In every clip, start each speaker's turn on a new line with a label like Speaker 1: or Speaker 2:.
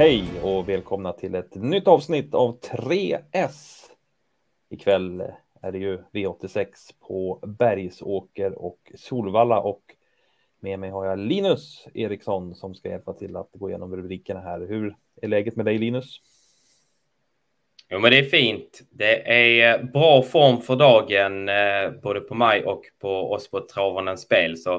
Speaker 1: Hej och välkomna till ett nytt avsnitt av 3S. Ikväll är det ju V86 på Bergsåker och Solvalla och med mig har jag Linus Eriksson som ska hjälpa till att gå igenom rubrikerna här. Hur är läget med dig Linus?
Speaker 2: Jo, men det är fint. Det är eh, bra form för dagen, eh, både på mig och på oss på Travarnens spel. Så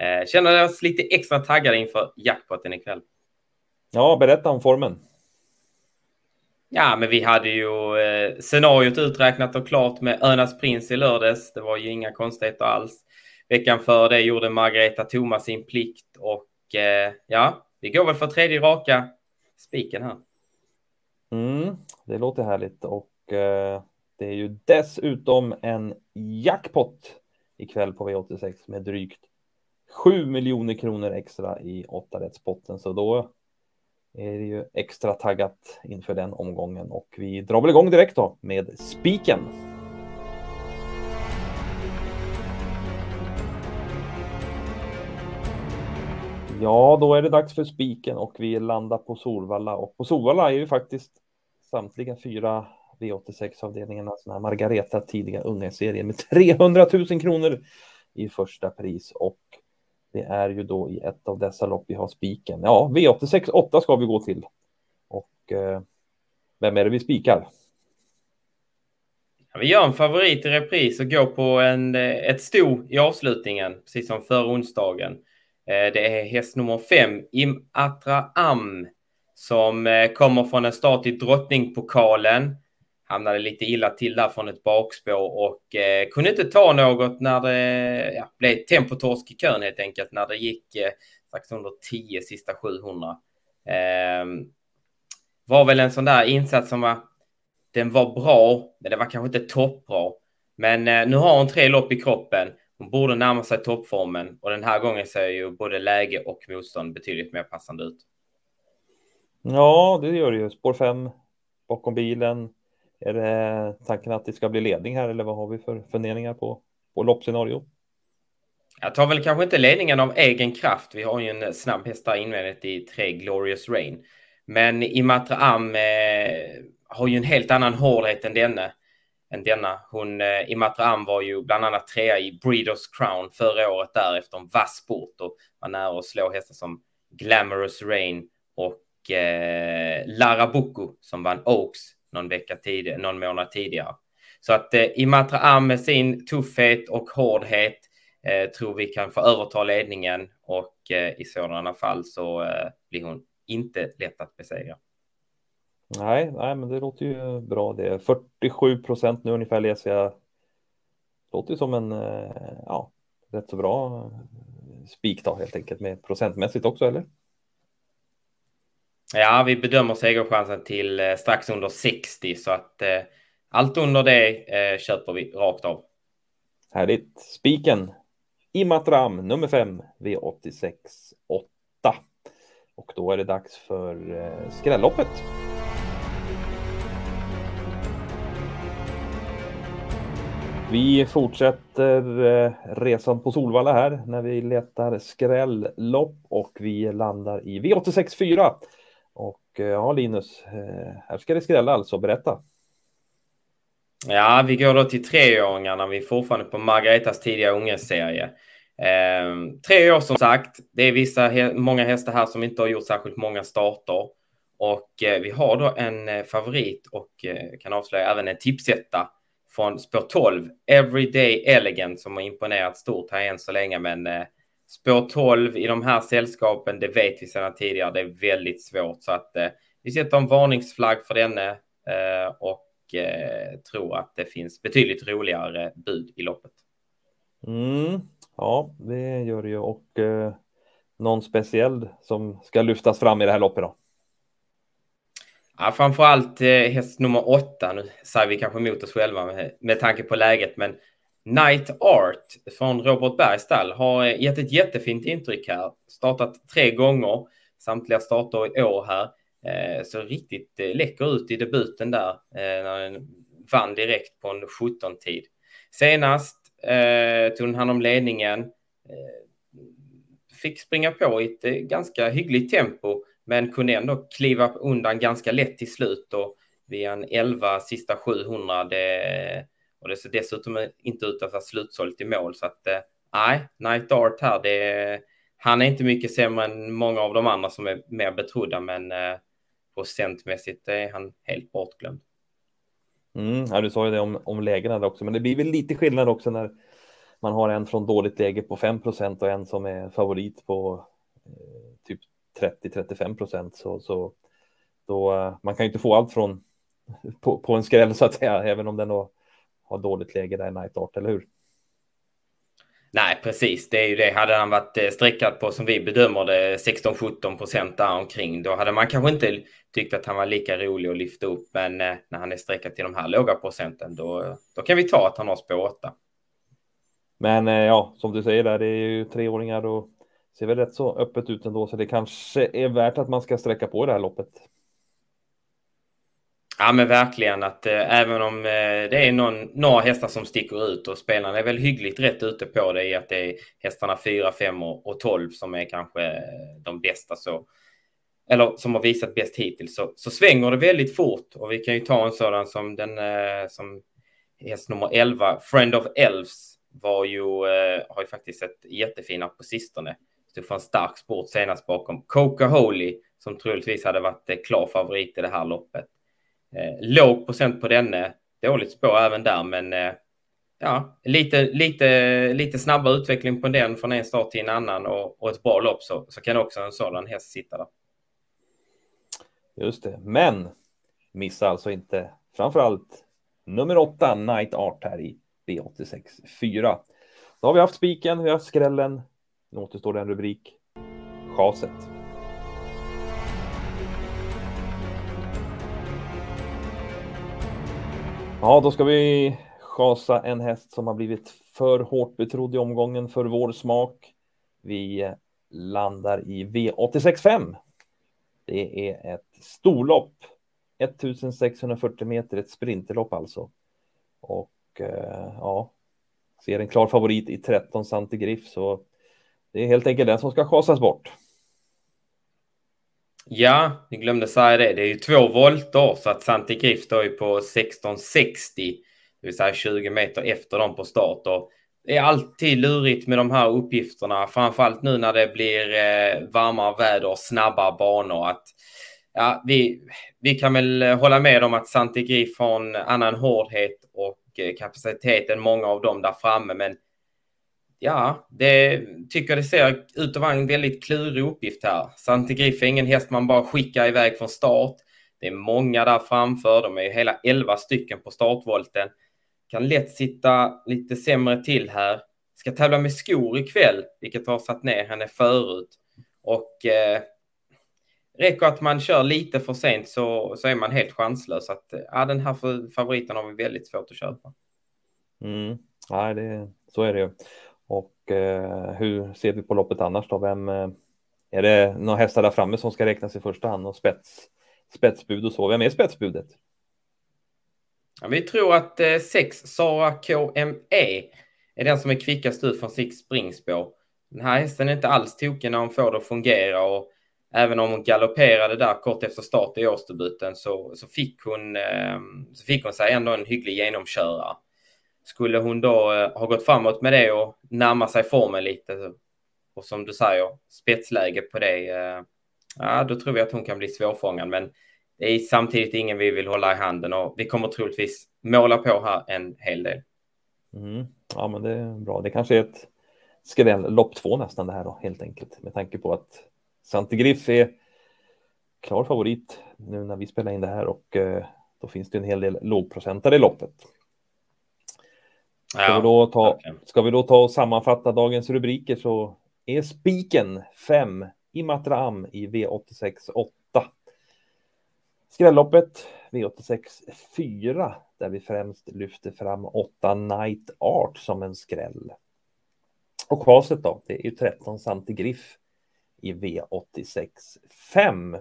Speaker 2: eh, känner oss lite extra taggade inför jackpotten ikväll.
Speaker 1: Ja, berätta om formen.
Speaker 2: Ja, men vi hade ju eh, scenariot uträknat och klart med Önas prins i lördags. Det var ju inga konstigheter alls. Veckan före det gjorde Margareta Thomas sin plikt och eh, ja, vi går väl för tredje raka spiken här.
Speaker 1: Mm, det låter härligt och eh, det är ju dessutom en jackpot ikväll på V86 med drygt 7 miljoner kronor extra i 8 rättspotten så då är det ju extra taggat inför den omgången och vi drar väl igång direkt då med spiken. Ja, då är det dags för spiken och vi landar på Solvalla och på Solvalla är ju faktiskt samtliga fyra V86-avdelningarna sådana här Margareta tidiga unga serien med 300 000 kronor i första pris och det är ju då i ett av dessa lopp vi har spiken. Ja, V86 8 ska vi gå till. Och eh, vem är det vi spikar?
Speaker 2: Vi gör en favorit i repris och går på en, eh, ett sto i avslutningen, precis som förra onsdagen. Eh, det är häst nummer fem, Im Atra Am, som eh, kommer från en start i Drottningpokalen hamnade lite illa till där från ett bakspår och eh, kunde inte ta något när det ja, blev tempotorsk i kön helt enkelt när det gick eh, strax under 10 sista 700. Eh, var väl en sån där insats som var, den var bra, men det var kanske inte toppbra. Men eh, nu har hon tre lopp i kroppen. Hon borde närma sig toppformen och den här gången ser ju både läge och motstånd betydligt mer passande ut.
Speaker 1: Ja, det gör det ju. Spår 5 bakom bilen är det tanken att det ska bli ledning här eller vad har vi för funderingar på, på loppscenario?
Speaker 2: Jag tar väl kanske inte ledningen av egen kraft. Vi har ju en snabb häst där invändigt i tre Glorious Rain. Men Imatra Am eh, har ju en helt annan hårdhet än denne. Än denna. Hon, eh, Imatra Am var ju bland annat trea i Breeders Crown förra året där efter en vass sport och var nära att slå hästar som Glamorous Rain och eh, Larabuco som vann Oaks någon vecka tidigare, någon månad tidigare. Så att eh, Imatra Am med sin tuffhet och hårdhet eh, tror vi kan få överta ledningen och eh, i sådana fall så eh, blir hon inte lätt att besegra.
Speaker 1: Nej, nej, men det låter ju bra det. 47 procent nu ungefär läser jag. Låter ju som en eh, ja, rätt så bra eh, spik då helt enkelt med procentmässigt också, eller?
Speaker 2: Ja, vi bedömer segerchansen till eh, strax under 60 så att eh, allt under det eh, köper vi rakt av.
Speaker 1: Härligt. Spiken Imatram nummer 5 V86 8. Och då är det dags för eh, skrälloppet. Vi fortsätter eh, resan på Solvalla här när vi letar skrällopp och vi landar i V86 4 och eh, ja, Linus, eh, här ska det skrälla alltså. Berätta.
Speaker 2: Ja, vi går då till treåringarna. Vi är fortfarande på Margaretas tidiga ungeserie. Ehm, tre år som sagt. Det är vissa, många hästar här som inte har gjort särskilt många starter. Och eh, vi har då en eh, favorit och eh, kan avslöja även en tipsetta från spår 12, Everyday Elegant, som har imponerat stort här än så länge. Men Spår 12 i de här sällskapen, det vet vi sedan tidigare, det är väldigt svårt. Så att eh, vi sätter en varningsflagg för denne eh, och eh, tror att det finns betydligt roligare bud i loppet.
Speaker 1: Mm, ja, det gör det ju. Och eh, någon speciell som ska lyftas fram i det här loppet då?
Speaker 2: Ja, framförallt eh, häst nummer åtta. Nu säger vi kanske emot oss själva med, med tanke på läget, men Night Art från Robert Bergstall har eh, gett ett jättefint intryck här. Startat tre gånger, samtliga starter i år här. Eh, så riktigt eh, läcker ut i debuten där när den vann direkt på en 17-tid. Senast tog den hand om ledningen. Fick springa på i ett ganska hyggligt tempo men kunde ändå kliva undan ganska lätt till slut och via en 11 sista 700. Och det ser dessutom inte ut att vara slutsålt i mål så att eh, nej, Night Art här, det, han är inte mycket sämre än många av de andra som är mer betrodda, men eh, procentmässigt är han helt bortglömd.
Speaker 1: Mm, ja, du sa ju det om, om lägena där också, men det blir väl lite skillnad också när man har en från dåligt läge på 5 procent och en som är favorit på eh, typ 30-35 procent. Så, så då, eh, man kan ju inte få allt från på, på en skräll så att säga, även om den då har dåligt läge där i Night Art, eller hur?
Speaker 2: Nej, precis. Det är ju det. Hade han varit eh, streckat på som vi bedömer det 16-17 procent där omkring, då hade man kanske inte tyckt att han var lika rolig att lyfta upp. Men eh, när han är streckat till de här låga procenten, då, då kan vi ta att han har spår 8.
Speaker 1: Men eh, ja, som du säger där, det är ju treåringar och ser väl rätt så öppet ut ändå, så det kanske är värt att man ska sträcka på det här loppet.
Speaker 2: Ja men verkligen att eh, även om eh, det är någon, några hästar som sticker ut och spelarna är väl hyggligt rätt ute på det i att det är hästarna 4, 5 och, och 12 som är kanske eh, de bästa så eller som har visat bäst hittills så, så svänger det väldigt fort och vi kan ju ta en sådan som den eh, som häst nummer 11 Friend of Elves var ju eh, har ju faktiskt sett jättefina på sistone. Stod för en stark sport senast bakom Coca Holy som troligtvis hade varit eh, klar favorit i det här loppet. Eh, låg procent på denne. Dåligt spår även där, men eh, ja, lite, lite, lite snabbare utveckling på den från en start till en annan och, och ett bra lopp så, så kan också en sådan häst sitta där.
Speaker 1: Just det, men missa alltså inte framförallt nummer åtta, Night Art här i V86 4. Då har vi haft spiken, vi har haft skrällen. Nu återstår det en rubrik. Chaset. Ja, då ska vi chasa en häst som har blivit för hårt betrodd i omgången för vår smak. Vi landar i V865. Det är ett storlopp. 1640 meter, ett sprinterlopp alltså. Och eh, ja, ser en klar favorit i 13 Santigriff så det är helt enkelt den som ska chasas bort.
Speaker 2: Ja, ni glömde säga det. Det är ju två volter så att Santi Grif står ju på 1660, det vill säga 20 meter efter dem på start. Och det är alltid lurigt med de här uppgifterna, framförallt nu när det blir eh, varmare väder och snabba banor. Att, ja, vi, vi kan väl hålla med om att Santi Grif har en annan hårdhet och eh, kapacitet än många av dem där framme, men Ja, det tycker det ser ut att vara en väldigt klurig uppgift här. Santigriff är ingen häst man bara skickar iväg från start. Det är många där framför. De är ju hela 11 stycken på startvolten. Kan lätt sitta lite sämre till här. Ska tävla med skor ikväll, vilket har satt ner henne förut. Och eh, räcker att man kör lite för sent så, så är man helt chanslös. Att, ja, den här favoriten har vi väldigt svårt att köpa.
Speaker 1: Mm. Nej, det, så är det ju. Och eh, hur ser vi på loppet annars då? Vem, eh, är det några hästar där framme som ska räknas i första hand och spets, spetsbud och så? Vem är spetsbudet?
Speaker 2: Ja, vi tror att eh, sex Sara KME är den som är kvickast ut från sitt springspår. Den här hästen är inte alls tokig när hon får det att fungera och även om hon galopperade där kort efter start i årsdebuten så, så, fick hon, eh, så fick hon sig ändå en hygglig genomkörare. Skulle hon då eh, ha gått framåt med det och närma sig formen lite och som du säger spetsläge på det, eh, ja, då tror vi att hon kan bli svårfångad. Men det är samtidigt ingen vi vill hålla i handen och vi kommer troligtvis måla på här en hel del.
Speaker 1: Mm. Ja, men det är bra. Det kanske är ett skräll lopp två nästan det här då, helt enkelt med tanke på att Santigriff är klar favorit nu när vi spelar in det här och eh, då finns det en hel del lågprocentare i loppet. Ska, ja, vi då ta, ska vi då ta och sammanfatta dagens rubriker så är spiken 5 Imatra Am i V86 8. Skrälloppet V86 4 där vi främst lyfter fram 8 Night Art som en skräll. Och kvaset då, det är ju 13 Santigriff i V86 5